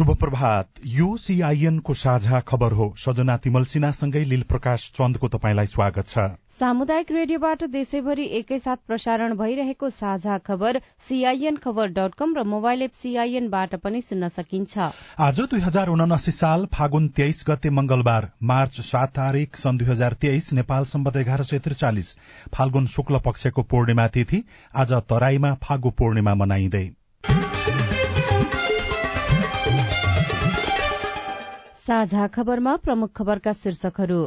शुभ प्रभात यो सीआईएनको साझा खबर हो। सजना तिमल सिन्हासँगै लील प्रकाश चन्दको तपाईँलाई स्वागत छ। सामुदायिक रेडियोबाट देशैभरि एकैसाथ प्रसारण भइरहेको साझा खबर सीआईएन खबर डट कम र मोबाइल एप सीआईएनबाट पनि सुन्न सकिन्छ। आज दुई हजार उनासी साल फागुन तेइस गते मंगलबार मार्च सात तारीक सन् दुई हजार तेइस नेपाल सम्बत एघार सय त्रिचालिस। फाल्गुन शुक्ल पक्षको पूर्णिमा तिथि आज तराईमा फागु पूर्णिमा मनाइँदै। साझा खबरमा प्रमुख खबरका शीर्षकहरू।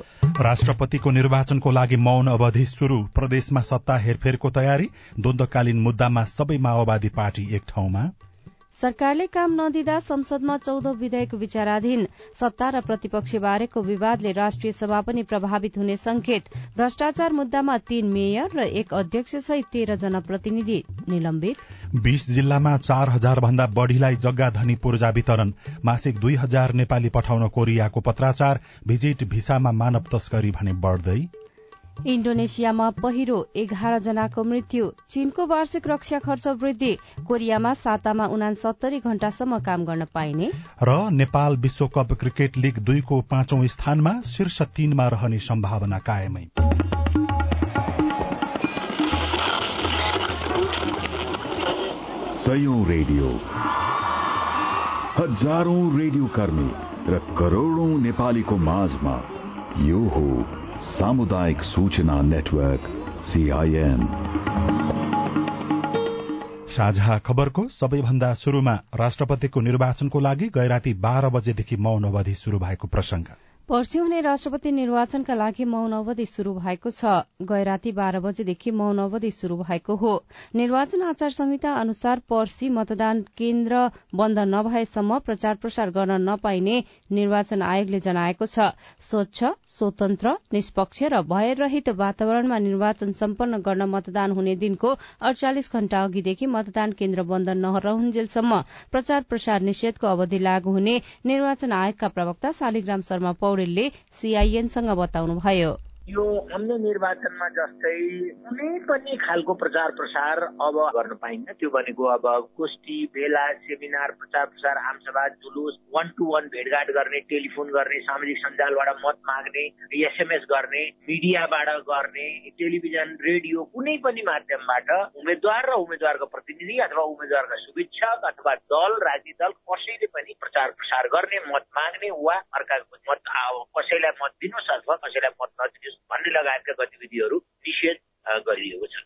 राष्ट्रपतिको निर्वाचनको लागि मौन अवधि शुरू प्रदेशमा सत्ता हेरफेरको तयारी द्वन्दकालीन मुद्दामा सबै माओवादी पार्टी एक ठाउँमा। सरकारले काम नदिँदा संसदमा चौध विधेयक विचाराधीन सत्ता र प्रतिपक्ष बारेको विवादले राष्ट्रिय सभा पनि प्रभावित हुने संकेत भ्रष्टाचार मुद्दामा तीन मेयर र एक अध्यक्ष सहित तेह्र जना प्रतिनिधि निलम्बित। बीस जिल्लामा चार हजार भन्दा बढ़ीलाई जग्गा धनी पूर्जा वितरण मासिक दुई हजार नेपाली पठाउन कोरियाको पत्राचार भिजिट भिसामा मानव तस्करी भने बढ़दै इण्डोनेसियामा पहिरो एघार जनाको मृत्यु चीनको वार्षिक रक्षा खर्च वृद्धि कोरियामा सातामा उनासत्तरी घण्टासम्म काम गर्न पाइने। र नेपाल विश्वकप क्रिकेट लीग दुईको पाँचौं स्थानमा शीर्ष तीनमा रहने सम्भावना कायमै। रेडियो। हजारौं रेडियो कर्मी र करोड़ौं नेपालीको माझमा यो हो सामुदायिक सूचना नेटवर्क सीआईएन साझा खबरको सबैभन्दा शुरूमा राष्ट्रपतिको निर्वाचनको लागि गैराती बाह्र बजेदेखि मौन अवधि शुरू भएको प्रसंग पर्सि हुने राष्ट्रपति निर्वाचनका लागि मौन अवधि शुरू भएको छ। गए राति बाह्र बजेदेखि मौन अवधि शुरू भएको हो। निर्वाचन आचार संहिता अनुसार पर्सि मतदान केन्द्र बन्द नभएसम्म प्रचार प्रसार गर्न नपाइने निर्वाचन आयोगले जनाएको छ। स्वच्छ स्वतन्त्र निष्पक्ष र भयरहित वातावरणमा निर्वाचन सम्पन्न गर्न मतदान हुने दिनको अड़चालिस घण्टा अघिदेखि मतदान केन्द्र बन्द नरहुन्जेलसम्म प्रचार प्रसार निषेधको अवधि लागू हुने निर्वाचन आयोगका प्रवक्ता शालिग्राम शर्मा पौडेलले सीआईएनसँग बताउनुभयो। यो अन्य निर्वाचनमा जस्तै कुनै पनि खालको प्रचार प्रसार अब गर्न पाइन्न। त्यो भनेको अब गोष्ठी भेला सेमिनार प्रचार प्रसार आमसभा जुलुस वान टू वान भेटघाट गर्ने टेलिफोन गर्ने सामाजिक सञ्जालबाट मत माग्ने एसएमएस गर्ने मिडियाबाट गर्ने टेलिभिजन रेडियो कुनै पनि माध्यमबाट उम्मेद्वार र उम्मेद्वारको प्रतिनिधि अथवा उम्मेद्वारका शुभेच्छक अथवा दल राजनीतिक दल कसैले पनि प्रचार प्रसार गर्ने मत माग्ने वा अर्काको मत कसैलाई मत दिनुहोस् अथवा कसैलाई मत नदिनुहोस्। भन्ने लगायतका गतिविधिहरू निषेध गरिएको छ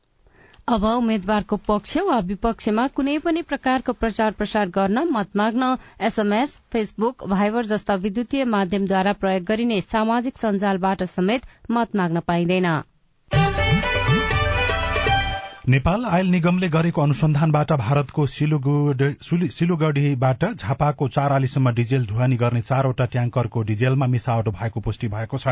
अब उम्मेद्वारको पक्ष वा विपक्षमा कुनै पनि प्रकारको प्रचार प्रसार गर्न मत माग्न एसएमएस फेसबुक भाइबर जस्ता विद्युतीय माध्यमद्वारा प्रयोग गरिने सामाजिक सञ्जालबाट समेत मत माग्न पाइँदैन। नेपाल आयल निगमले गरेको अनुसन्धानबाट भारतको सिलुगढ़ीबाट झापाको चार आलीसम्म डिजेल ढुवानी गर्ने चारवटा ट्याङ्करको डिजेलमा मिसावट भएको पुष्टि भएको छ।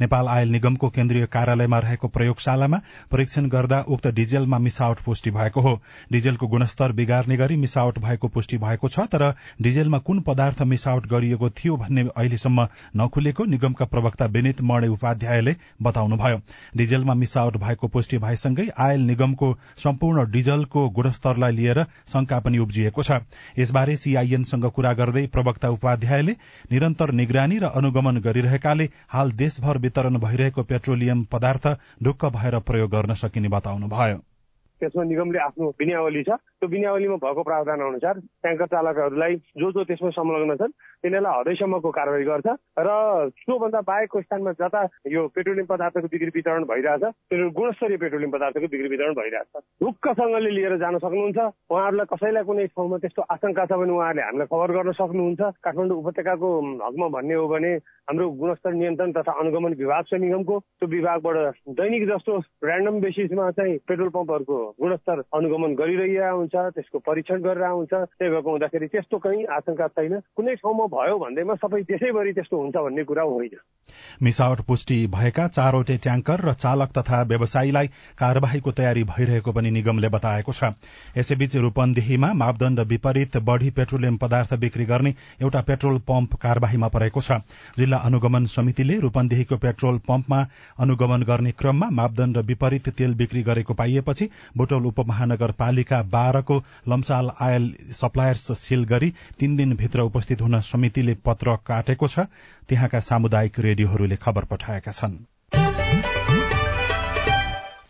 नेपाल आयल निगमको केन्द्रीय कार्यालयमा रहेको प्रयोगशालामा परीक्षण गर्दा उक्त डिजेलमा मिसावट पुष्टि भएको हो। डिजेलको गुणस्तर बिगार्ने गरी मिसावट भएको पुष्टि भएको छ तर डिजेलमा कुन पदार्थ मिसावट गरिएको थियो भन्ने अहिलेसम्म नखुलेको निगमका प्रवक्ता विनित मणे उपाध्यायले बताउनुभयो। डिजेलमा मिसावट भएको पुष्टि भएसँगै आयल निगमको सम्पूर्ण डिजलको गुणस्तरलाई लिएर शंका पनि उब्जिएको छ। यसबारे सीआईएनसँग कुरा गर्दै प्रवक्ता उपाध्यायले निरन्तर निगरानी र अनुगमन गरिरहेकाले हाल देशभर वितरण भइरहेको पेट्रोलियम पदार्थ ढुक्क भएर प्रयोग गर्न सकिने बताउनुभयो। त्यसमा निगमले आफ्नो विनियावली छ। त्यो विनियावलीमा भएको प्रावधान अनुसार ट्याङ्कर चालकहरूलाई जो जो त्यसमा संलग्न छन् तिनीहरूलाई हदैसम्मको कारवाही गर्छ र त्योभन्दा बाहेकको स्थानमा जता यो पेट्रोलियम पदार्थको बिक्री वितरण भइरहेछ त्यो गुणस्तरीय पेट्रोलियम पदार्थको बिक्री वितरण भइरहेछ। ढुक्कसँगले लिएर जान सक्नुहुन्छ। उहाँहरूलाई कसैलाई कुनै ठाउँमा त्यस्तो आशंका छ भने उहाँहरूले हामीलाई खबर गर्न सक्नुहुन्छ। काठमाडौँ उपत्यकाको हकमा भन्ने हो भने हाम्रो गुणस्तर नियन्त्रण तथा अनुगमन विभाग छ निगमको त्यो विभागबाट दैनिक जस्तो ऱ्यान्डम बेसिसमा चाहिँ पेट्रोल पम्पहरूको गुणस्तर अनुगमन गरिरहेका हुन्छ त्यसको परीक्षण गरेर हुन्छ त्यही भएको हुँदाखेरि त्यस्तो कहीँ आशंका छैन। कुनै ठाउँमा भयो भन्दैमा सबै देशैभरि त्यस्तो हुन्छ भन्ने कुरा होइन। मिसावट पुष्टि भएका चारवटै ट्याङ्कर र चालक तथा व्यवसायीलाई कार्यवाहीको तयारी भइरहेको पनि निगमले बताएको छ। यसैबीच रूपन्देहीमा मापदण्ड विपरीत बढ़ी पेट्रोलियम पदार्थ बिक्री गर्ने एउटा पेट्रोल पम्प कार्यवाहीमा परेको छ। जिल्ला अनुगमन समितिले रूपन्देहीको पेट्रोल पम्पमा अनुगमन गर्ने क्रममा मापदण्ड विपरीत तेल बिक्री गरेको पाइएपछि बुटौल उपमहानगरपालिका बाह्रको लम्साल आयल सप्लायर्स सील गरी तीन दिनभित्र उपस्थित हुन समितिले पत्र काटेको छ। त्यहाँका सामुदायिक रेडियोहरूले खबर पठाएका छन्।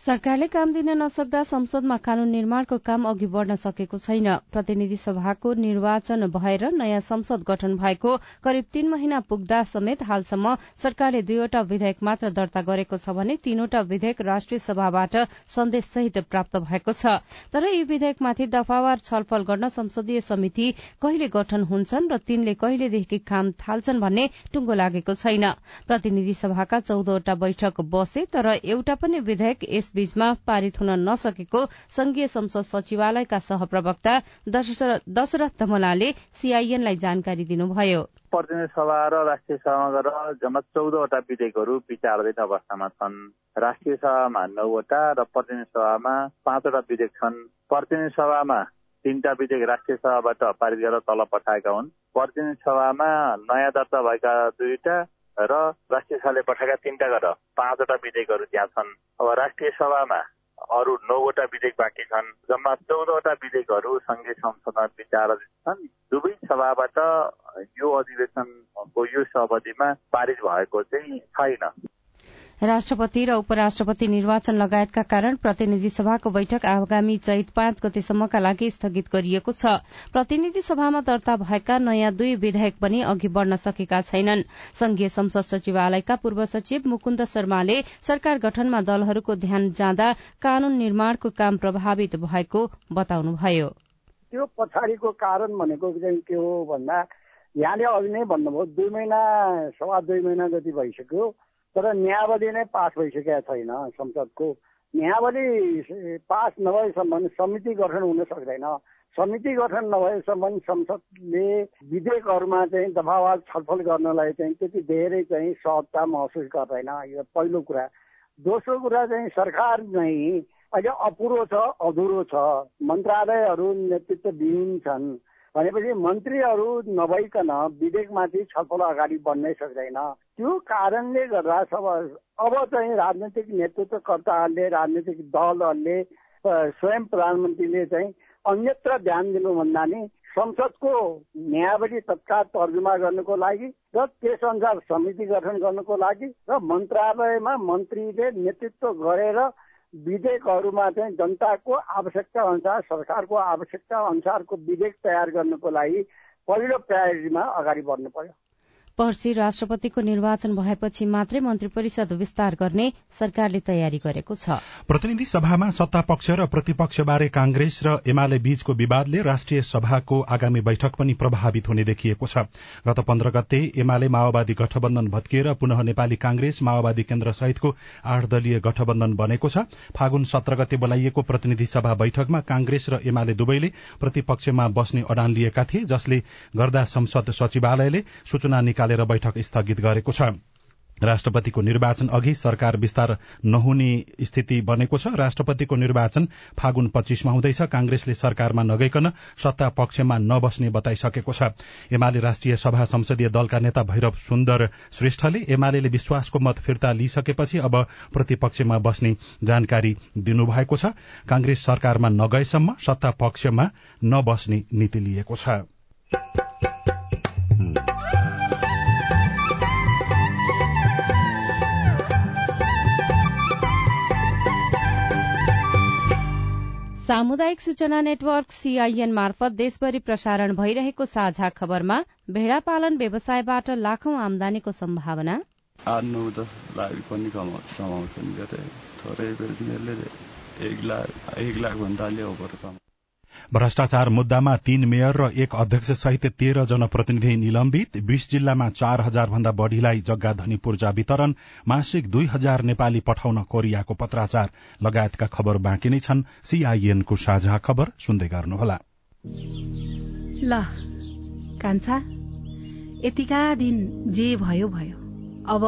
सरकारले काम दिन नसक्दा संसदमा कानून निर्माणको काम अघि बढ़न सकेको छैन। प्रतिनिधि सभाको निर्वाचन भएर नयाँ संसद गठन भएको करिब तीन महिना पुग्दा समेत हालसम्म सरकारले दुईवटा विधेयक मात्र दर्ता गरेको छ भने तीनवटा विधेयक राष्ट्रिय सभाबाट सन्देशसहित प्राप्त भएको छ। तर यी विधेयकमाथि दफावार छलफल गर्न संसदीय समिति कहिले गठन हुन्छन् र तीनले कहिलेदेखि काम थाल्छन् भन्ने टुङ्गो लागेको छैन। प्रतिनिधि सभाका चौधवटा बैठक बसे तर एउटा पनि विधेयक यस बीचमा पारित हुन नसकेको संघीय संसद सचिवालयका सहप्रवक्ता दशरथ धमलाले सीआईएनलाई जानकारी दिनुभयो। प्रतिनिधि सभा र राष्ट्रिय सभामा गरेर जम्मा चौधवटा विधेयकहरू विचाराधीन अवस्थामा छन्। राष्ट्रिय सभामा नौवटा र प्रतिनिधि सभामा पाँचवटा विधेयक छन्। प्रतिनिधि सभामा तीनटा विधेयक राष्ट्रिय सभाबाट पारित गरेर तल पठाएका हुन्। प्रतिनिधि सभामा नयाँ दर्ता भएका दुईटा र राष्ट्रिय सभाले पठाएका तिनवटा गरेर पाँचवटा विधेयकहरू त्यहाँ छन्। अब राष्ट्रिय सभामा अरू नौवटा विधेयक बाँकी छन् जम्मा चौधवटा विधेयकहरू संघीय संसदमा विचाराधीन छन्। दुवै सभाबाट यो अधिवेशनको यो अवधिमा पारित भएको चाहिँ छैन। राष्ट्रपति र उपराष्ट्रपति निर्वाचन लगायतका कारण प्रतिनिधि सभाको बैठक आगामी चैत पाँच गतेसम्मका लागि स्थगित गरिएको छ। प्रतिनिधि सभामा दर्ता भएका नयाँ दुई विधेयक पनि अघि बढ़न सकेका छैनन्। संघीय संसद सचिवालयका पूर्व सचिव मुकुन्द शर्माले सरकार गठनमा दलहरूको ध्यान जाँदा कानून निर्माणको काम प्रभावित भएको बताउनुभयो। त्यो पछाडिको कारण भनेको के हो भन्दा यहाँले अघि नै भन्नुभयो दुई महिना सवा दुई महिना जति भइसक्यो तर न्यायावली नै पास भइसकेका छैन संसदको। न्यायावली पास नभएसम्म समिति गठन हुन सक्दैन। समिति गठन नभएसम्म संसदले विधेयकहरूमा चाहिँ दफावार छलफल गर्नलाई चाहिँ त्यति धेरै चाहिँ सहजता महसुस गर्दैन। यो पहिलो कुरा। दोस्रो कुरा चाहिँ सरकार नै अहिले अपुरो छ अधुरो छ। मन्त्रालयहरू नेतृत्वविहीन छन्। भनेपछि मन्त्रीहरू नभइकन विधेयकमाथि छलफल अगाडि बढ्नै सक्दैन। त्यो कारणले गर्दा सब अब चाहिँ राजनैतिक नेतृत्वकर्ताहरूले राजनैतिक दलहरूले स्वयं प्रधानमन्त्रीले चाहिँ अन्यत्र ध्यान दिनुभन्दा नि संसदको न्यायावली तत्काल तर्जुमा गर्नुको लागि र त्यसअनुसार समिति गठन गर्नुको लागि र मन्त्रालयमा मन्त्रीले नेतृत्व गरेर विधेयकहरूमा चाहिँ जनताको आवश्यकता अनुसार सरकारको आवश्यकता अनुसारको विधेयक तयार गर्नुको लागि पहिलो प्रायोरिटीमा अगाडि बढ्नु पर्यो। पर्सि राष्ट्रपतिको निर्वाचन भएपछि मात्रै मन्त्री परिषद विस्तार गर्ने सरकारले तयारी गरेको छ। प्रतिनिधि सभामा सत्ता पक्ष र प्रतिपक्षबारे कांग्रेस र एमाले बीचको विवादले राष्ट्रिय सभाको आगामी बैठक पनि प्रभावित हुने देखिएको छ। गत पन्ध्र गते एमाले माओवादी गठबन्धन भत्किएर पुनः नेपाली कांग्रेस माओवादी केन्द्र सहितको आठ दलीय गठबन्धन बनेको छ। फागुन सत्र गते बोलाइएको प्रतिनिधि सभा बैठकमा कांग्रेस र एमाले दुवैले प्रतिपक्षमा बस्ने अडान लिएका थिए जसले गर्दा संसद सचिवालयले सूचना बैठक स्थगित गरेको छ। राष्ट्रपतिको निर्वाचन अघि सरकार विस्तार नहुने स्थिति बनेको छ। राष्ट्रपतिको निर्वाचन फागुन पच्चीसमा हुँदैछ। कांग्रेसले सरकारमा नगइकन सत्ता पक्षमा नबस्ने बताइसकेको छ। एमाले राष्ट्रिय सभा संसदीय दलका नेता भैरव सुन्दर श्रेष्ठले एमाले विश्वासको मत फिर्ता लिइसकेपछि अब प्रतिपक्षमा बस्ने जानकारी दिनुभएको छ। कांग्रेस सरकारमा नगएसम्म सत्ता पक्षमा नबस्ने नीति लिएको छ। सामुदायिक सूचना नेटवर्क सीआईएन मार्फत देशभरि प्रसारण भइरहेको साझा खबरमा भेडा पालन व्यवसायबाट लाखौं आमदानीको सम्भावना। एक लाख भन्दा भ्रष्टाचार मुद्दामा तीन मेयर र एक अध्यक्ष सहित तेह्र जनप्रतिनिधि निलम्बित। बीस जिल्लामा चार हजार भन्दा बढ़ीलाई जग्गा धनी पूर्जा वितरण मासिक दुई हजार नेपाली पठाउन कोरियाको पत्राचार। लगायतका खबर बाँकी नै छन्। सीआईएनको साझा खबर सुन्दै गर्नुहोला। ल कान्छा यतिका दिन जे भयो भयो। अब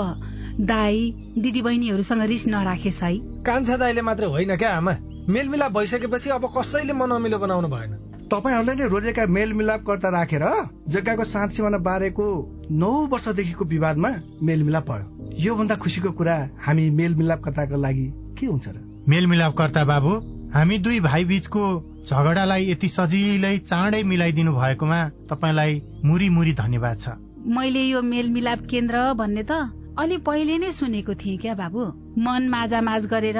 दाई दिदीबहिनीहरूसँग रिस नराखेस् है। कान्छा दाईले मात्र होइन क्या आमा? मेलमिलाप भइसकेपछि अब कसैले मनमिलो बनाउनु भएन। तपाईँहरूले नै रोजेका मेलमिलापकर्ता राखेर जग्गाको साँच सिमाना बारेको नौ वर्षदेखिको विवादमा मेलमिलाप भयो। योभन्दा खुसीको कुरा हामी मेलमिलापकर्ताको लागि के हुन्छ र? मेलमिलापकर्ता बाबु हामी दुई भाइ बीचको झगडालाई यति सजिलै चाँडै मिलाइदिनु भएकोमा तपाईँलाई मुरी मुरी धन्यवाद छ। मैले यो मेलमिलाप केन्द्र भन्ने त अलि पहिले नै सुनेको थिएँ क्या बाबु। मन माझामाझ गरेर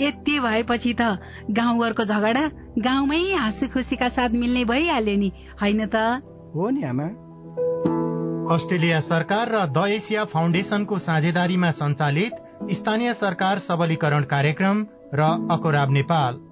यति भएपछि त गाउँघरको झगडा गाउँमै हाँसी खुसीका साथ मिल्ने भइहाल्यो नि होइन त? हो नि आमा। अस्ट्रेलिया सरकार र द एसिया फाउन्डेसनको साझेदारीमा सञ्चालित स्थानीय सरकार सबलीकरण कार्यक्रम र अकोराब नेपाल।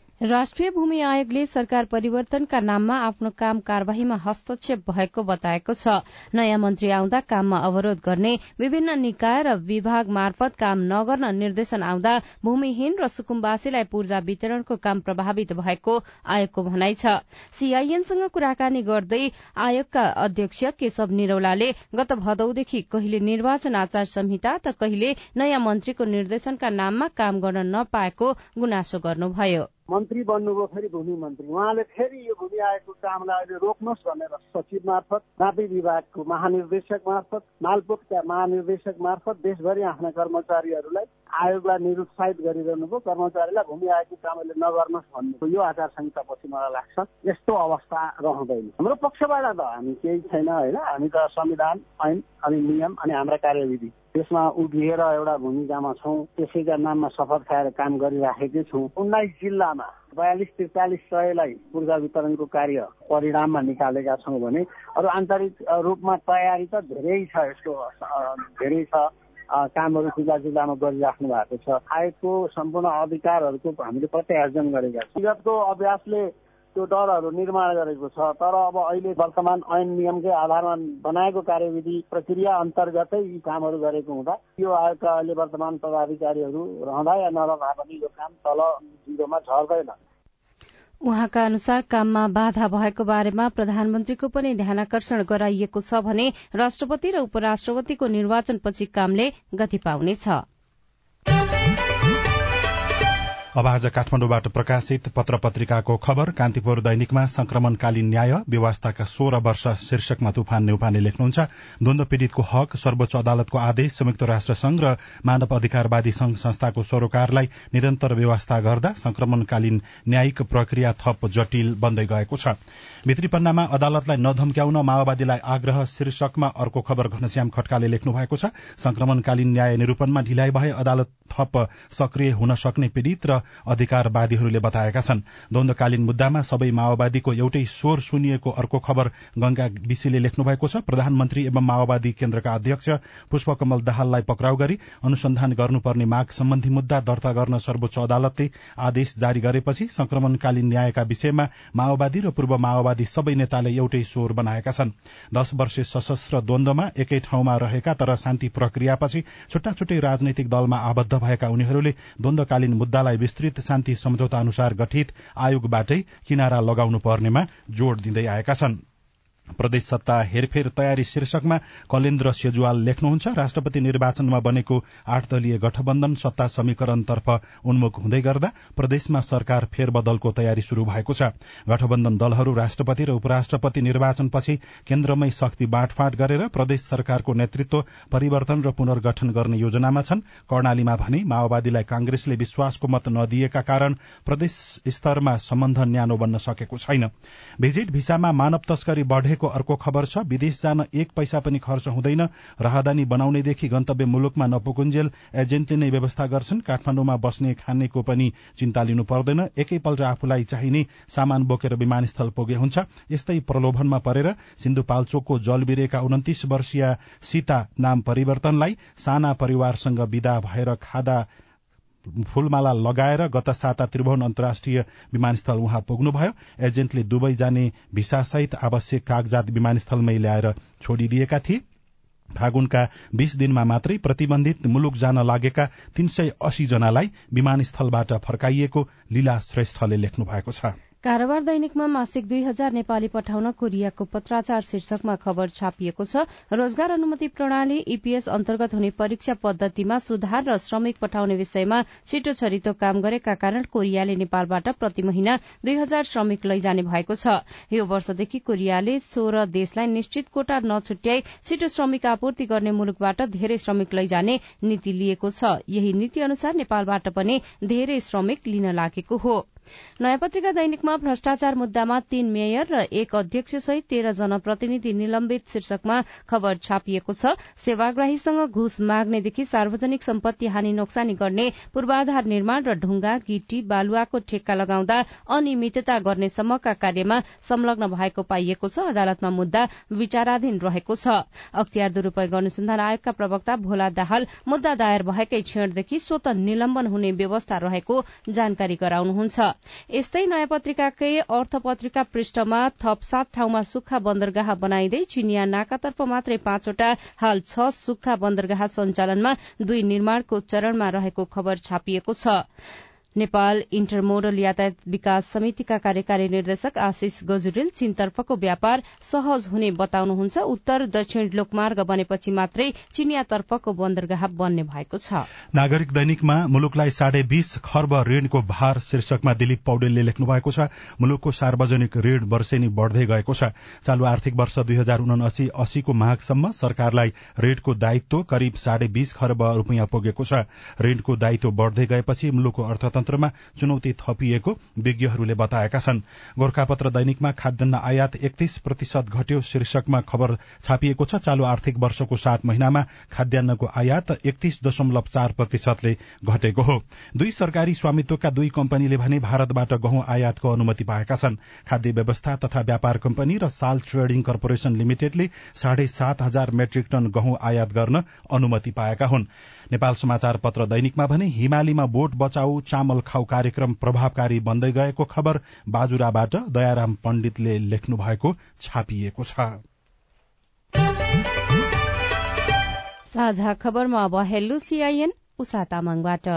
राष्ट्रिय भूमि आयोगले सरकार परिवर्तनका नाममा आफ्नो काम कार्यवाहीमा हस्तक्षेप भएको बताएको छ। नयाँ मन्त्री आउँदा काममा अवरोध गर्ने विभिन्न निकाय र विभाग मार्फत काम नगर्न निर्देशन आउँदा भूमिहीन र सुकुम्बासीलाई पूर्जा वितरणको काम प्रभावित भएको आयोगको भनाइ छ। सीआईएनसँग कुराकानी गर्दै आयोगका अध्यक्ष केशव निरौलाले गत भदौदेखि कहिले निर्वाचन आचार संहिता त कहिले नयाँ मन्त्रीको निर्देशनका नाममा काम गर्न नपाएको गुनासो गर्नुभयो। मन्त्री बन्नुभयो फेरि भूमि मन्त्री। उहाँले फेरि यो भूमि आयोगको कामलाई अहिले रोक्नुहोस् भनेर सचिव मार्फत नापी विभागको महानिर्देशक मार्फत मालपोतका महानिर्देशक मार्फत देशभरि आफ्ना कर्मचारीहरूलाई आयोगलाई निरुत्साहित गरिरहनु भयो कर्मचारीलाई भूमि आयोगको काम अहिले नगर्नुहोस् भन्नु यो आचार संहिता पछि मलाई लाग्छ यस्तो अवस्था रहँदैन। हाम्रो पक्षबाट त हामी केही छैन होइन। हामी त संविधान ऐन अनि नियम अनि हाम्रा कार्यविधि। त्यसमा उभिएर एउटा भूमिकामा छौँ त्यसैका नाममा शपथ खाएर काम गरिराखेकै छौँ। उन्नाइस जिल्लामा बयालिस त्रिचालिस सयलाई पूर्जा वितरणको कार्य परिणाममा निकालेका छौँ भने अरू आन्तरिक रूपमा तयारी त धेरै छ यसको धेरै छ कामहरू जिल्ला जिल्लामा गरिराख्नु भएको छ। आयोगको सम्पूर्ण अधिकारहरूको हामीले प्रत्यार्जन गरेका छौँ। विगतको अभ्यासले त्यो डरहरू निर्माण गरेको छ। तर अब अहिले वर्तमान ऐन नियमकै आधारमा बनाएको कार्यविधि प्रक्रिया अन्तर्गतै यी कामहरू गरेको हुँदा यो आयोगका अहिले वर्तमान पदाधिकारीहरू रहँदा या नरहँदा पनि यो काम तल जिरोमा झर्दैन। उहाँका अनुसार काममा बाधा भएको बारेमा प्रधानमन्त्रीको पनि ध्यानकर्षण गराइएको छ भने राष्ट्रपति र उपराष्ट्रपतिको निर्वाचनपछि कामले गति पाउनेछ। अब आज काठमाडौँबाट प्रकाशित पत्र पत्रिकाको खबर कान्तिपुर दैनिकमा संक्रमणकालीन न्याय व्यवस्थाका सोह्र वर्ष शीर्षकमा तुफान नेउपाने लेख्नुहुन्छ। द्वन्द पीड़ितको हक सर्वोच्च अदालतको आदेश संयुक्त राष्ट्र संघ र मानव अधिकारवादी संघ संस्थाको सरोकारलाई निरन्तर व्यवस्था गर्दा संक्रमणकालीन न्यायिक प्रक्रिया थप जटिल बन्दै गएको छ। भित्री पन्नामा अदालतलाई नधम्क्याउन माओवादीलाई आग्रह शीर्षकमा अर्को खबर घनश्याम खड्काले लेख्नु भएको छ। संक्रमणकालीन न्याय निरूपणमा ढिलाइ भए अदालत थप सक्रिय हुन सक्ने पीड़ित र अधिकारवादीहरूले बताएका छन्। द्वन्दकालीन मुद्दामा सबै माओवादीको एउटै स्वर सुनिएको अर्को खबर गंगा विशीले लेख्नु भएको छ। प्रधानमन्त्री एवं माओवादी केन्द्रका अध्यक्ष पुष्पकमल दाहाललाई पक्राउ गरी अनुसन्धान गर्नुपर्ने माग सम्बन्धी मुद्दा दर्ता गर्न सर्वोच्च अदालतले आदेश जारी गरेपछि संक्रमणकालीन न्यायका विषयमा माओवादी र पूर्व माओवादी सबै नेताले एउटै स्वर बनाएका छन्। दश वर्षे सशस्त्र द्वन्दमा एकै ठाउँमा रहेका तर शान्ति प्रक्रियापछि छुट्टा छुट्टै राजनैतिक दलमा आबद्ध भएका उनीहरूले द्वन्दकालीन मुद्दालाई विस्तृत शान्ति सम्झौता अनुसार गठित आयोगबाटै किनारा लगाउनु पर्नेमा जोड़ दिँदै आएका छन्। प्रदेश सत्ता हेरफेर तयारी शीर्षकमा कलेन्द्र सेजुवाल लेख्नुहुन्छ राष्ट्रपति निर्वाचनमा बनेको आठ दलीय गठबन्धन सत्ता समीकरणतर्फ उन्मुख हुँदै गर्दा प्रदेशमा सरकार फेरबदलको तयारी शुरू भएको छ। गठबन्धन दलहरू राष्ट्रपति र उपराष्ट्रपति निर्वाचनपछि केन्द्रमै शक्ति बाँडफाँड गरेर प्रदेश सरकारको नेतृत्व परिवर्तन र पुनर्गठन गर्ने योजनामा छन्। कर्णालीमा भने माओवादीलाई कांग्रेसले विश्वासको मत नदिएका कारण प्रदेश स्तरमा सम्बन्ध न्यानो बन्न सकेको छैन। भिजिट भिसामा मानव तस्करी बढ़ेको रहेको अर्को खबर छ। विदेश जान एक पैसा पनि खर्च हुँदैन। राहदानी बनाउनेदेखि गन्तव्य मुलुकमा नपुकुन्जेल एजेन्टले नै व्यवस्था गर्छन्। काठमाण्डुमा बस्ने खानेको पनि चिन्ता लिनु पर्दैन। एकैपल्ट आफूलाई चाहिने सामान बोकेर विमानस्थल पुगे हुन्छ। यस्तै प्रलोभनमा परेर सिन्धुपाल्चोकको जलबिरेका उन्तिस वर्षीय सीता नाम परिवर्तनलाई साना परिवारसँग विदा भएर खादा फूलमाला लगाएर गत साता त्रिभुवन अन्तर्राष्ट्रिय विमानस्थल उहाँ पुग्नुभयो। एजेन्टले दुवै जाने भिसासहित आवश्यक कागजात विमानस्थलमै ल्याएर छोडिदिएका थिए। फागुनका बीस दिनमा मात्रै प्रतिबन्धित मुलुक जान लागेका तीन सय अस्सी जनालाई विमानस्थलबाट फर्काइएको लीला श्रेष्ठले लेख्नु भएको छ। कारोबार दैनिकमा मासिक दुई हजार नेपाली पठाउन कोरियाको पत्राचार शीर्षकमा खबर छापिएको छ। रोजगार अनुमति प्रणाली ईपीएस अन्तर्गत हुने परीक्षा पद्धतिमा सुधार र श्रमिक पठाउने विषयमा छिटो छरितो काम गरेका कारण कोरियाले नेपालबाट प्रति महिना दुई हजार श्रमिक लैजाने भएको छ। यो वर्षदेखि कोरियाले सोह्र देशलाई निश्चित कोटा नछुट्याई छिटो श्रमिक आपूर्ति गर्ने मुलुकबाट धेरै श्रमिक लैजाने नीति लिएको छ। यही नीति अनुसार नेपालबाट पनि धेरै श्रमिक लिन लागेको हो। नयाँ पत्रिका दैनिकमा भ्रष्टाचार मुद्दामा तीन मेयर र एक अध्यक्ष सहित तेह्र जनप्रतिनिधि निलम्बित शीर्षकमा खबर छापिएको छ। सेवाग्राहीसँग घुस माग्नेदेखि सार्वजनिक सम्पत्ति हानि नोक्सानी गर्ने पूर्वाधार निर्माण र ढुङ्गा गिटी बालुवाको ठेक्का लगाउँदा अनियमितता गर्ने सम्मका कार्यमा संलग्न भएको पाइएको छ। अदालतमा मुद्दा विचाराधीन रहेको छ। अख्तियार दुरूपयोग अनुसन्धान आयोगका प्रवक्ता भोला दाहाल मुद्दा दायर भएकै क्षणदेखि स्वत निलम्बन हुने व्यवस्था रहेको जानकारी गराउनुहुन्छ। यस्तै नयाँ पत्रिकाकै अर्थ पत्रिका पृष्ठमा थप सात ठाउँमा सुक्खा बन्दरगाह बनाइँदै चिनिया नाकातर्फ मात्रै पाँचवटा हाल छ सुक्खा बन्दरगाह सञ्चालनमा दुई निर्माणको चरणमा रहेको खबर छापिएको छ। नेपाल इन्टरमोडल यातायात विकास समितिका कार्यकारी निर्देशक आशिष गजुरेल चीनतर्फको व्यापार सहज हुने बताउनुहुन्छ। उत्तर दक्षिण लोकमार्ग बनेपछि मात्रै चिनियातर्फको बन्दरगाह बन्ने भएको छ। नागरिक दैनिकमा मुलुकलाई साढे बीस खर्ब ऋणको भार शीर्षकमा दिलीप पौडेलले लेख्नु भएको छ। मुलुकको सार्वजनिक ऋण वर्षेनी बढ़दै गएको छ। चालू आर्थिक वर्ष दुई हजार उनासी अस्सीको माघसम्म सरकारलाई ऋणको दायित्व करिब साढे बीस खर्ब रूपियाँ पुगेको छ। ऋणको दायित्व बढ़दै गएपछि मुलुकको अर्थतन्त्र अर्थतन्त्रमा चुनौती थपिएको विज्ञहरूले बताएका छन्। गोर्खापत्र दैनिकमा खाद्यान्न आयात एकतीस प्रतिशत घट्यो शीर्षकमा खबर छापिएको छ। चालू आर्थिक वर्षको सात महिनामा खाद्यान्नको आयात एकतीस दशमलव चार प्रतिशतले घटेको हो। दुई सरकारी स्वामित्वका दुई कम्पनीले भने भारतबाट गहुँ आयातको अनुमति पाएका छन्। खाद्य व्यवस्था तथा व्यापार कम्पनी र साल ट्रेडिङ कर्पोरेशन लिमिटेडले साढे सात हजार मेट्रिक टन गहुँ आयात गर्न अनुमति पाएका हुन्। नेपाल समाचार पत्र दैनिकमा भने हिमालीमा बोट बचाउ चामल खाउ कार्यक्रम प्रभावकारी बन्दै गएको खबर बाजुराबाट दयाराम पण्डितले लेख्नु भएको छापिएको छ। साझा खबरमा अब हेल्लो सीआईएन उषा तामाङबाट।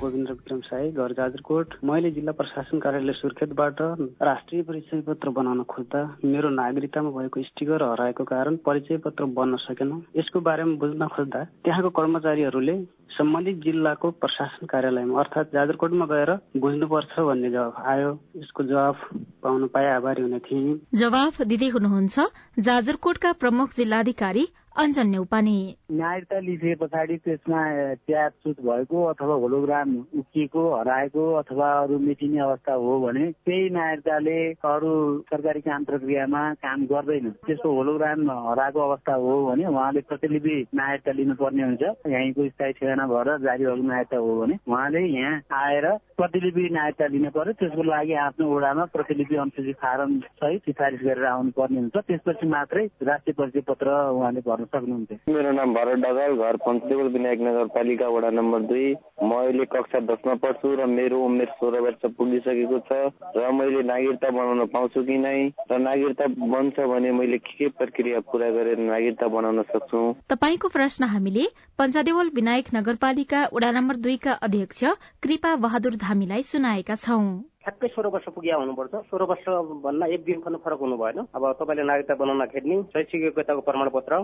गोविन्द विक्रम साई घर जाजरकोट मैले जिल्ला प्रशासन कार्यालय सुर्खेतबाट राष्ट्रिय परिचय पत्र बनाउन खोज्दा मेरो नागरिकतामा भएको स्टिकर हराएको कारण परिचय पत्र बन्न सकेन। यसको बारेमा बुझ्न खोज्दा त्यहाँको कर्मचारीहरूले सम्बन्धित जिल्लाको प्रशासन कार्यालयमा अर्थात् जाजरकोटमा गएर बुझ्नुपर्छ भन्ने जवाफ आयो। यसको जवाफ पाउन पाए आभारी हुने थिए। जवाफ दिँदै हुनुहुन्छ जाजरकोटका प्रमुख जिल्लाधिकारी अञ्जन नेउपाने। नागरिकता लिइसके पछाडि त्यसमा च्यापचुत भएको अथवा होलोग्राम उकिएको हराएको अथवा अरू मेटिने अवस्था हो भने त्यही नागरिकताले अरू सरकारी काम प्रक्रियामा काम गर्दैन। त्यस्तो होलोग्राम हराएको अवस्था हो भने उहाँले प्रतिलिपि नागरिकता लिनुपर्ने हुन्छ। यहीँको स्थायी ठेगाना भएर जारी भएको नागरिकता हो भने उहाँले यहाँ आएर प्रतिलिपि नागरिकता लिनु पर्यो। त्यसको लागि आफ्नो ओडामा प्रतिलिपि अनुसूची फारम सहित सिफारिस गरेर आउनु पर्ने हुन्छ। त्यसपछि मात्रै राष्ट्रिय परिचय पत्र उहाँले भर्न सक्नुहुन्थ्यो मेरो नाम भरत डगाल घर पञ्चदेवल विनायक नगरपालिका वडा नम्बर दुई। म अहिले कक्षा दसमा पढ्छु र मेरो उमेर सोह्र वर्ष पुगिसकेको छ र मैले नागरिकता बनाउन पाउँछु कि नै? र नागरिकता बन्छ भने मैले के के प्रक्रिया पूरा गरेर नागरिकता बनाउन सक्छु? तपाईँको प्रश्न हामीले पञ्चादेवल विनायक नगरपालिका वडा नम्बर दुईका अध्यक्ष कृपा बहादुर धामीलाई सुनाएका छौं। ठ्याक्कै सोह्र वर्ष पुगिया हुनुपर्छ। सोह्र वर्ष भन्दा एक दिन पनि फरक हुनु भएन। अब तपाईँले नागरिकता बनाउन खेद्ने शैक्षिक योग्यताको प्रमाणपत्र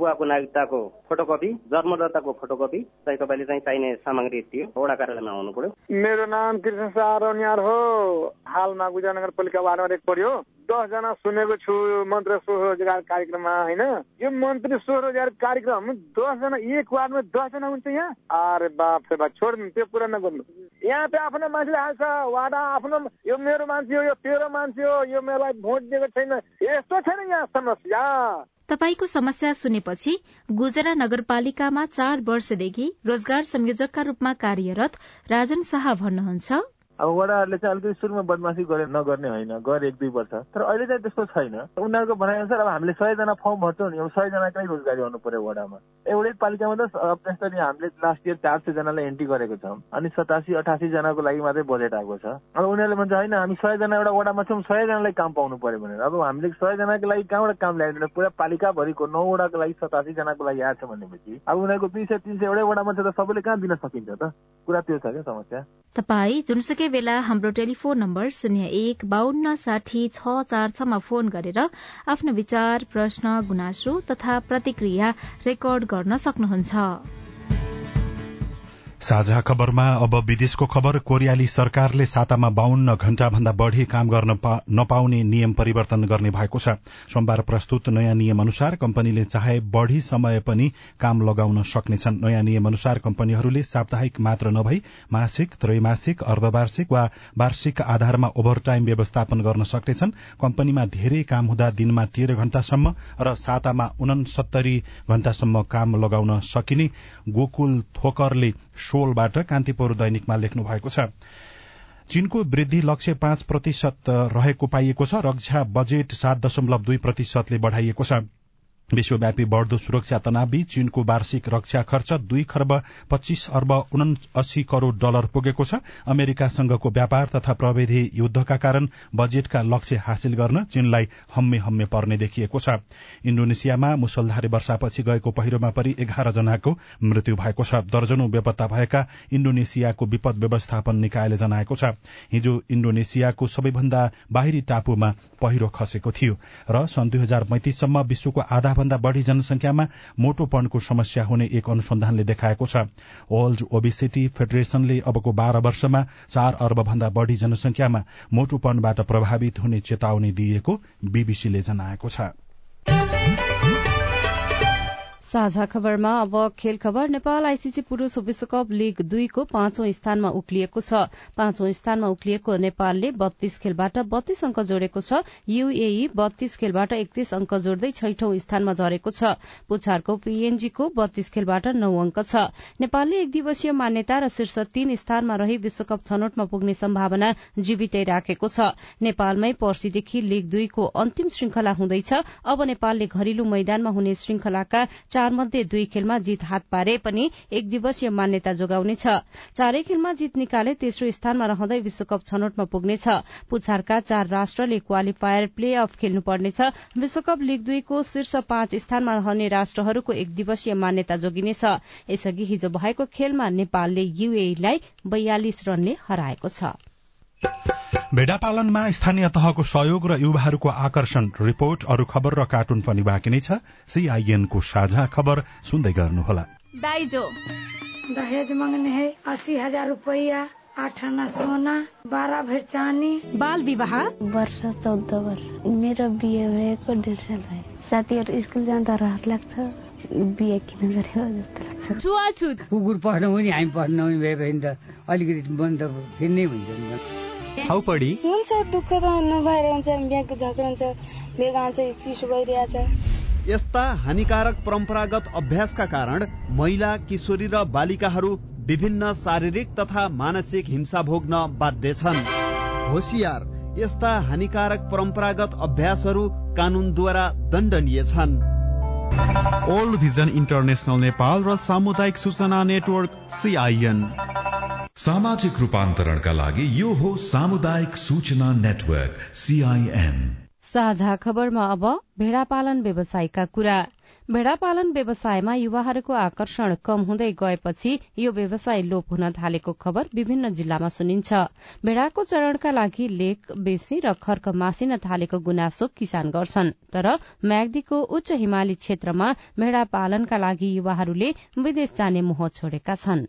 बुवाको नागरिकताको फोटोकपी जन्मदाताको फोटोकपी चाहिँ तपाईँले चाहिँ चाहिने सामग्री थियो वडा कार्यालयमा आउनु पर्यो। मेरो नाम कृष्ण सारोनियार हो। हालमा गुजरात नगरपालिका वार्ड नम्बर एक पर्यो। दसजना सुनेको छु मन्त्री स्वरोजगार कार्यक्रममा होइन? यो मन्त्री स्वरोजगार कार्यक्रम दसजना एक वार्डमा दसजना हुन्छ यहाँ? अरे बाप रे बाप छोड्नु त्यो पुरा नगर्नु। यहाँ त आफ्नो मान्छेले हाल्छ वाडा आफ्नो यो मेरो मान्छे हो यो तेरो मान्छे हो यो मलाई भोट दिएको छैन। यस्तो छैन यहाँ समस्या। तपाईँको समस्या सुनेपछि गुजरा नगरपालिकामा चार वर्षदेखि रोजगार संयोजकका रूपमा कार्यरत राजन शाह भन्नुहुन्छ। अब वडाहरूले चाहिँ अलिकति सुरुमा बदमासी गरे नगर्ने होइन गरे एक दुई वर्ष। तर अहिले चाहिँ त्यस्तो छैन। उनीहरूको भनाइअनुसार अब हामीले सयजना फर्म भर्छौँ नि अब सयजनाकै रोजगारी आउनु पर्यो वडामा। एउटै पालिकामा त त्यसरी हामीले लास्ट इयर चार सयजनालाई एन्ट्री गरेको छौँ अनि सतासी अठासी जनाको लागि मात्रै बजेट आएको छ। अब उनीहरूले भन्छ होइन हामी सयजना एउटा वडामा छौँ सयजनालाई काम पाउनु पर्यो भनेर। अब हामीले सयजनाको लागि कहाँबाट काम ल्याइदिनु पुरा पालिकाभरिको नौवटाको लागि सतासी जनाको लागि आएको छ भनेपछि। अब उनीहरूको दुई सय तिन सय एउटै वडामा छ त सबैले कहाँ दिन सकिन्छ त? कुरा त्यो छ क्या समस्या। तपाईँ जुनसुकै जुनसुकै बेला हाम्रो टेलिफोन नम्बर शून्य एक बान्न साठी छ चार छमा फोन गरेर आफ्नो विचार प्रश्न गुनासो तथा प्रतिक्रिया रेकर्ड गर्न सक्नुहुन्छ। साझा खबरमा अब विदेशको खबर कोरियाली सरकारले सातामा बाहन्न घण्टा भन्दा बढ़ी काम गर्न नपाउने नियम परिवर्तन गर्ने भएको छ। सोमबार प्रस्तुत नयाँ नियम अनुसार कम्पनीले चाहे बढ़ी समय पनि काम लगाउन सक्नेछन्। नयाँ नियम अनुसार कम्पनीहरूले साप्ताहिक मात्र नभई मासिक त्रैमासिक अर्धवार्षिक वा वार्षिक आधारमा ओभरटाइम व्यवस्थापन गर्न सक्नेछन्। कम्पनीमा धेरै काम हुँदा दिनमा तेह्र घण्टासम्म र सातामा उनसत्तरी घण्टासम्म काम लगाउन सकिने गोकुल थोकरले सोलबाट कान्तिपुर दैनिकमा लेख्नु भएको छ। चीनको वृद्धि लक्ष्य पाँच प्रतिशत रहेको पाइएको छ रक्षा बजेट सात दशमलव दुई प्रतिशतले बढ़ाइएको छ। विश्वव्यापी बढ़दो सुरक्षा तनावबीच चीनको वार्षिक रक्षा खर्च दुई खर्ब पच्चीस अर्ब उनासी करोड़ डलर पुगेको छ। अमेरिकासँगको व्यापार तथा प्रविधि युद्धका कारण बजेटका लक्ष्य हासिल गर्न चीनलाई हम्मे हम्मे पर्ने देखिएको छ। इण्डोनेसियामा मुसलधारे वर्षापछि गएको पहिरोमा परि एघार जनाको मृत्यु भएको छ। दर्जनौं बेपत्ता भएका इण्डोनेसियाको विपद व्यवस्थापन निकायले जनाएको छ। हिजो इण्डोनेसियाको सबैभन्दा बाहिरी टापुमा पहिरो खसेको थियो र सन् दुई हजार पैंतिससम्म विश्वको आधा भन्दा बढ़ी जनसंख्यामा मोटोपनको समस्या हुने एक अनुसन्धानले देखाएको छ। वर्ल्ड ओबिसिटी फेडरेशनले अबको बाह्र वर्षमा चार अर्ब भन्दा बढ़ी जनसंख्यामा मोटोपनबाट प्रभावित हुने चेतावनी दिएको बीबीसीले जनाएको छ। साझा खबरमा अब खेल खबर नेपाल आइसिसी पुरूष विश्वकप लीग दुईको पाँचौं स्थानमा उक्लिएको छ। पाँचौं स्थानमा उक्लिएको नेपालले बत्तीस खेलबाट बत्तीस अंक जोडेको छ। यूएई बत्तीस खेलबाट एकतीस अंक जोड्दै छैठौं स्थानमा झरेको छ। पुछारको पीएनजीको बत्तीस खेलबाट नौ अंक छ। नेपालले एक दिवसीय मान्यता र शीर्ष तीन स्थानमा रही विश्वकप छनौटमा पुग्ने सम्भावना जीवितै राखेको छ। नेपालमै पर्सीदेखि लीग दुईको अन्तिम श्रृंखला हुँदैछ। अब नेपालले घरेलु मैदानमा हुने श्रृंखलाका चार मध्ये दुई खेलमा जित हात पारे पनि एक दिवसीय मान्यता जोगाउनेछ। चारै खेलमा जित निकाले तेस्रो स्थानमा रहँदै विश्वकप छनौटमा पुग्नेछ। पुछारका चार राष्ट्रले क्वालिफायर प्ले अफ खेल्नुपर्नेछ। विश्वकप लीग दुईको शीर्ष पाँच स्थानमा रहने राष्ट्रहरूको एक दिवसीय मान्यता जोगिनेछ। यसअघि हिजो भएको खेलमा नेपालले यूएईलाई बयालिस रनले हराएको छ। भेडा पालनमा स्थानीय तहको सहयोग र युवाहरूको आकर्षण रिपोर्ट अरू खबर र कार्टुन पनि बाँकी नै छ। सीआईएनको साझा खबर सुन्दै गर्नुहोला। दाइजो। दहेज मांगने है अस्सी हजार रुपया आठ आना सोना बाह्र भर चानी बाल विवाह? वर्ष चौध वर्ष। मेरो बिहे भएको डेढ साल भयो। साथीहरू स्कुल जाँदा रहर लाग्छ। बिहे किन गरेको जस्तो लाग्छ। छुवाछुत। कुकुर पढ्नु पनि हामी पढ्नु पनि भए भने त अलिकति मन त फेरि नै हुन्छ हुन्छ दुःख त नभएर हुन्छ बिहाको झगडा हुन्छ। बेग आउँछ चिसो भइरहेछ। यस्ता हानिकारक परम्परागत अभ्यासका कारण महिला किशोरी र बालिकाहरू विभिन्न शारीरिक तथा मानसिक हिंसा भोग्न बाध्य छन्। होसियार यस्ता हानिकारक परम्परागत अभ्यासहरू कानूनद्वारा दण्डनीय छन्। ओल्ड भिजन इन्टरनेसनल नेपाल र सामुदायिक सूचना नेटवर्क सिआइएन सामाजिक रूपान्तरणका लागि यो हो सामुदायिक सूचना नेटवर्क सीआईएन साझा खबरमा अब भेड़ा पालन व्यवसायका कुरा। भेड़ा पालन व्यवसायमा युवाहरूको आकर्षण कम हुँदै गएपछि यो व्यवसाय लोप हुन थालेको खबर विभिन्न जिल्लामा सुनिन्छ। भेड़ाको चरणका लागि लेक बेसी र खर्क मासिन थालेको गुनासो किसान गर्छन्। तर म्याग्दीको उच्च हिमाली क्षेत्रमा भेड़ा पालनका लागि युवाहरूले विदेश जाने मोह छोडेका छन्।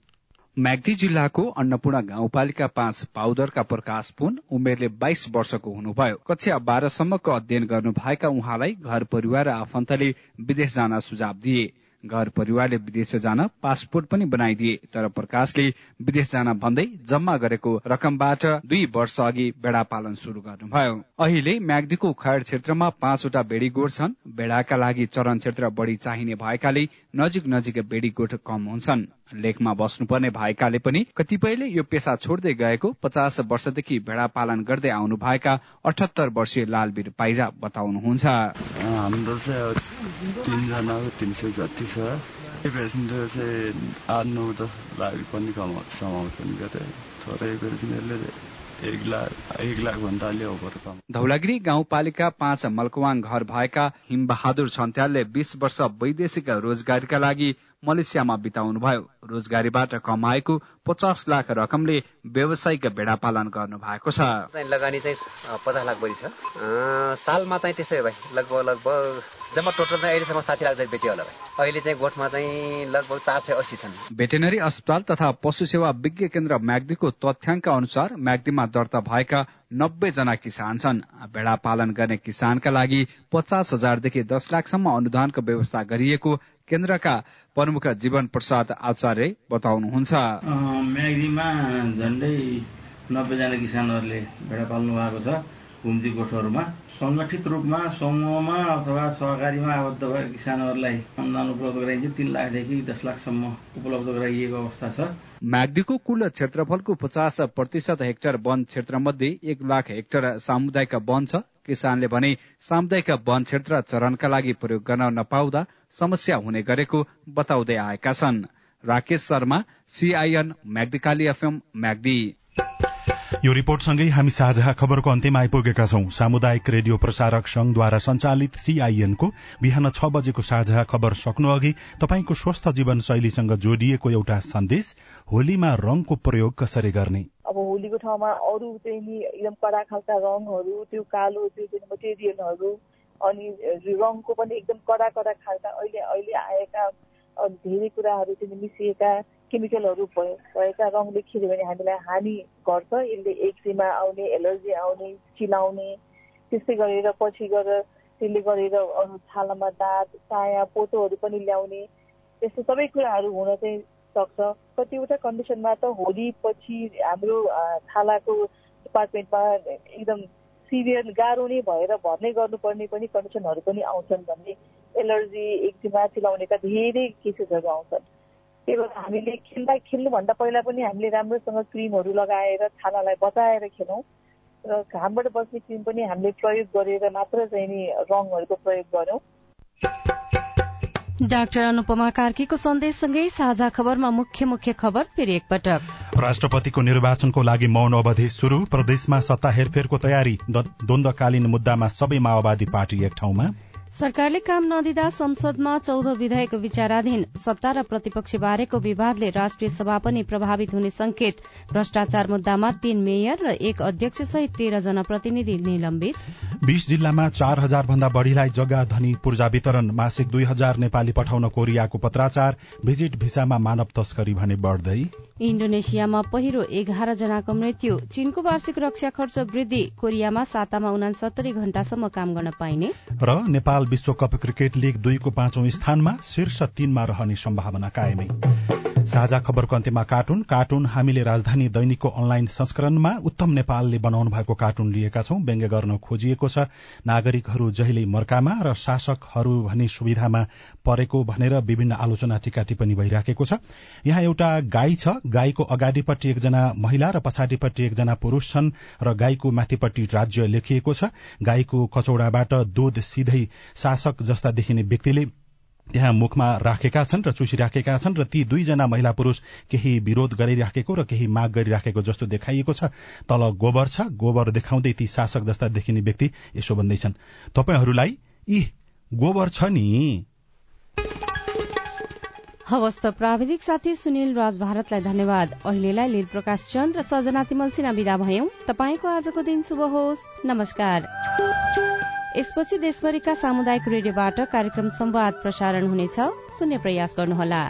म्याग्दी जिल्लाको अन्नपूर्ण गाउँपालिका पाँच पाउदरका प्रकाश पुन उमेरले बाइस वर्षको हुनुभयो। कक्षा बाह्रसम्मको अध्ययन गर्नुभएका उहाँलाई घर परिवार र आफन्तले विदेश जान सुझाव दिए। घर परिवारले विदेश जान पासपोर्ट पनि बनाइदिए तर प्रकाशले विदेश जान भन्दै जम्मा गरेको रकमबाट दुई वर्ष अघि बेडा पालन शुरू गर्नुभयो। अहिले म्याग्दीको खैर क्षेत्रमा पाँचवटा बेडी गोठ छन्। बेडाका लागि चरण क्षेत्र बढी चाहिने भएकाले नजिक नजिक बेडी गोठ कम हुन्छन्। लेखमा बस्नुपर्ने भएकाले पनि कतिपयले यो पेसा छोड्दै गएको पचास वर्षदेखि भेडा पालन गर्दै आउनु भएका अठहत्तर वर्षीय लालवीर पाइजा बताउनुहुन्छ। हाम्रो चाहिँ तिनजनाको तिन सय जति छ। पेसेन्जर चाहिँ आठ नौ दस लाख पनि कमाउँछन् कतै थोरै पेसेन्जरले एक लाख एक लाख भन्दा अलि ओभर कम धौलागिरी गाउँपालिका पाँच मलकवाङ घर भएका हिमबहादुर छन्त्यालले बीस वर्ष वैदेशिक रोजगारीका लागि मलेसियामा बिताउनुभयो। रोजगारीबाट कमाएको पचास लाख रकमले व्यावसायिक भेडा पालन गर्नु भएको छ लगानी चाहिँ पचास लाख बढी छ। सालमा चाहिँ त्यसै भाइ लगभग लगभग जम्मा टोटल चाहिँ अहिलेसम्म साठी लाख चाहिँ बेच्यो होला भाइ। अहिले चाहिँ गोठमा चाहिँ लगभग चार सय अस्सी छन्। भेटेनरी अस्पताल तथा पशु सेवा विज्ञ केन्द्र म्याग्दीको तथ्याङ्क अनुसार म्याग्दीमा दर्ता भएका नब्बे जना किसान छन्। भेडा पालन गर्ने किसानका लागि पचास हजारदेखि दस लाखसम्म अनुदानको व्यवस्था गरिएको केन्द्रका प्रमुख जीवन प्रसाद आचार्य बताउनुहुन्छ। म्याग्दीमा झन्डै नब्बेजना किसानहरूले भेडा पाल्नु भएको छ। घुम्ती गोठहरूमा संगठित रूपमा समूहमा अथवा सहकारीमा आबद्ध भएका किसानहरूलाई अनुदान उपलब्ध गराइन्छ। तीन लाखदेखि दस लाखसम्म उपलब्ध गराइएको अवस्था छ। म्याग्दीको कुल क्षेत्रफलको पचास प्रतिशत हेक्टर वन क्षेत्र मध्ये एक लाख हेक्टर सामुदायिक वन छ। किसानले भने सामुदायिक वन क्षेत्र चरणका लागि प्रयोग गर्न नपाउँदा समस्या हुने गरेको बताउँदै आएका छन्। राकेश शर्मा सीआईएन म्याग्दीकाली एफएम म्याग्दी यो रिपोर्टसँगै हामी साझा खबरको अन्त्यमा आइपुगेका छौं। सामुदायिक रेडियो प्रसारक संघद्वारा संचालित सीआईएनको बिहान छ बजेको साझा खबर सक्नु अघि तपाईँको स्वस्थ जीवन शैलीसँग जोडिएको एउटा सन्देश होलीमा रंगको प्रयोग कसरी गर्ने? अब होलीको ठाउँमा अरू चाहिँ नि एकदम कडा खालका रङहरू त्यो कालो त्यो मटेरियलहरू अनि रङको पनि एकदम कडा कडा खालका अहिले अहिले आएका धेरै कुराहरू चाहिँ मिसिएका केमिकलहरू भएका रङले खेल्यो भने हामीलाई हानि गर्छ। यसले एक्जिमा आउने एलर्जी आउने चिलाउने त्यस्तै गरेर पछि गएर त्यसले गरेर अरू छालामा दाँत चाया पोतोहरू पनि ल्याउने त्यस्तो सबै कुराहरू हुन चाहिँ सक्छ। कतिवटा कन्डिसनमा त होली पछि हाम्रो छालाको डिपार्टमेन्टमा एकदम सिभियर गाह्रो नै भएर भर्नै गर्नुपर्ने पनि कन्डिसनहरू पनि आउँछन् भने एलर्जी एक्जिमा चिलाउनेका धेरै केसेसहरू आउँछन्। त्यही भएर हामीले खेल्दा खेल्नुभन्दा पहिला पनि हामीले राम्रोसँग क्रिमहरू लगाएर छालालाई बचाएर खेलौँ। र घामबाट बस्ने क्रिम पनि हामीले प्रयोग गरेर मात्र चाहिँ नि रङहरूको प्रयोग गरौँ डाक्टर अनुपमा कार्कीको सन्देशसँगै साझा खबरमा मुख्य मुख्य खबर फेरि एकपटक। राष्ट्रपतिको निर्वाचनको लागि मौन अवधि शुरू प्रदेशमा सत्ता हेरफेरको तयारी द्वन्दकालीन मुद्दामा सबै माओवादी पार्टी एक ठाउँमा। सरकारले काम नदिँदा संसदमा चौध विधेयक विचाराधीन सत्ता र प्रतिपक्ष बारेको विवादले राष्ट्रिय सभा पनि प्रभावित हुने संकेत। भ्रष्टाचार मुद्दामा तीन मेयर र एक अध्यक्ष सहित तेह्र जना प्रतिनिधि निलम्बित। बीस जिल्लामा चार हजार भन्दा बढ़ीलाई जग्गा धनी पूर्जा वितरण मासिक दुई हजार नेपाली पठाउन कोरियाको पत्राचार भिजिट भिसामा मानव तस्करी भने बढ़दै। इण्डोनेसियामा पहिरो एघार जनाको मृत्यु। चीनको वार्षिक रक्षा खर्च वृद्धि। कोरियामा सातामा उनासत्तरी घण्टासम्म काम गर्न पाइने। र नेपाल विश्वकप क्रिकेट लीग दुईको पाँचौं स्थानमा शीर्ष तीनमा रहने सम्भावना कायमै। साझा खबरको अन्त्यमा कार्टुन। कार्टुन हामीले राजधानी दैनिकको अनलाइन संस्करणमा उत्तम नेपालले बनाउनु भएको कार्टुन लिएका छौं। व्यङ्ग्य गर्न खोजिएको छ। नागरिकहरू जहिले मर्कामा र शासकहरू भने सुविधामा परेको भनेर विभिन्न आलोचना टीका टिप्पणी भइराखेको छ। यहाँ एउटा गाई छ। गाईको अगाडिपट्टि एकजना महिला र पछाडिपट्टि एकजना पुरूष छन् र गाईको माथिपट्टि राज्य लेखिएको छ। गाईको कचौडाबाट दूध सिधै शासक जस्ता देखिने व्यक्तिले त्यहाँ मुखमा राखेका छन् र चुसिराखेका छन् र ती दुईजना महिला पुरूष केही विरोध गरिराखेको र केही माग गरिराखेको जस्तो देखाइएको छ। तल गोबर छ। गोबर देखाउँदै ती शासक जस्ता देखिने व्यक्ति यसो भन्दैछन् तपाईँहरूलाई यी गोबर छ नि? हवस् त प्राविधिक साथी सुनिल राज भारतलाई धन्यवाद। अहिलेलाई लील प्रकाश चन्द र सजना तिमल सिन्हा विदा भयौं। तपाईँको आजको दिन शुभ होस्। नमस्कार। यसपछि देशभरिका सामुदायिक रेडियोबाट कार्यक्रम संवाद प्रसारण हुनेछ। सुन्ने प्रयास गर्नुहोला।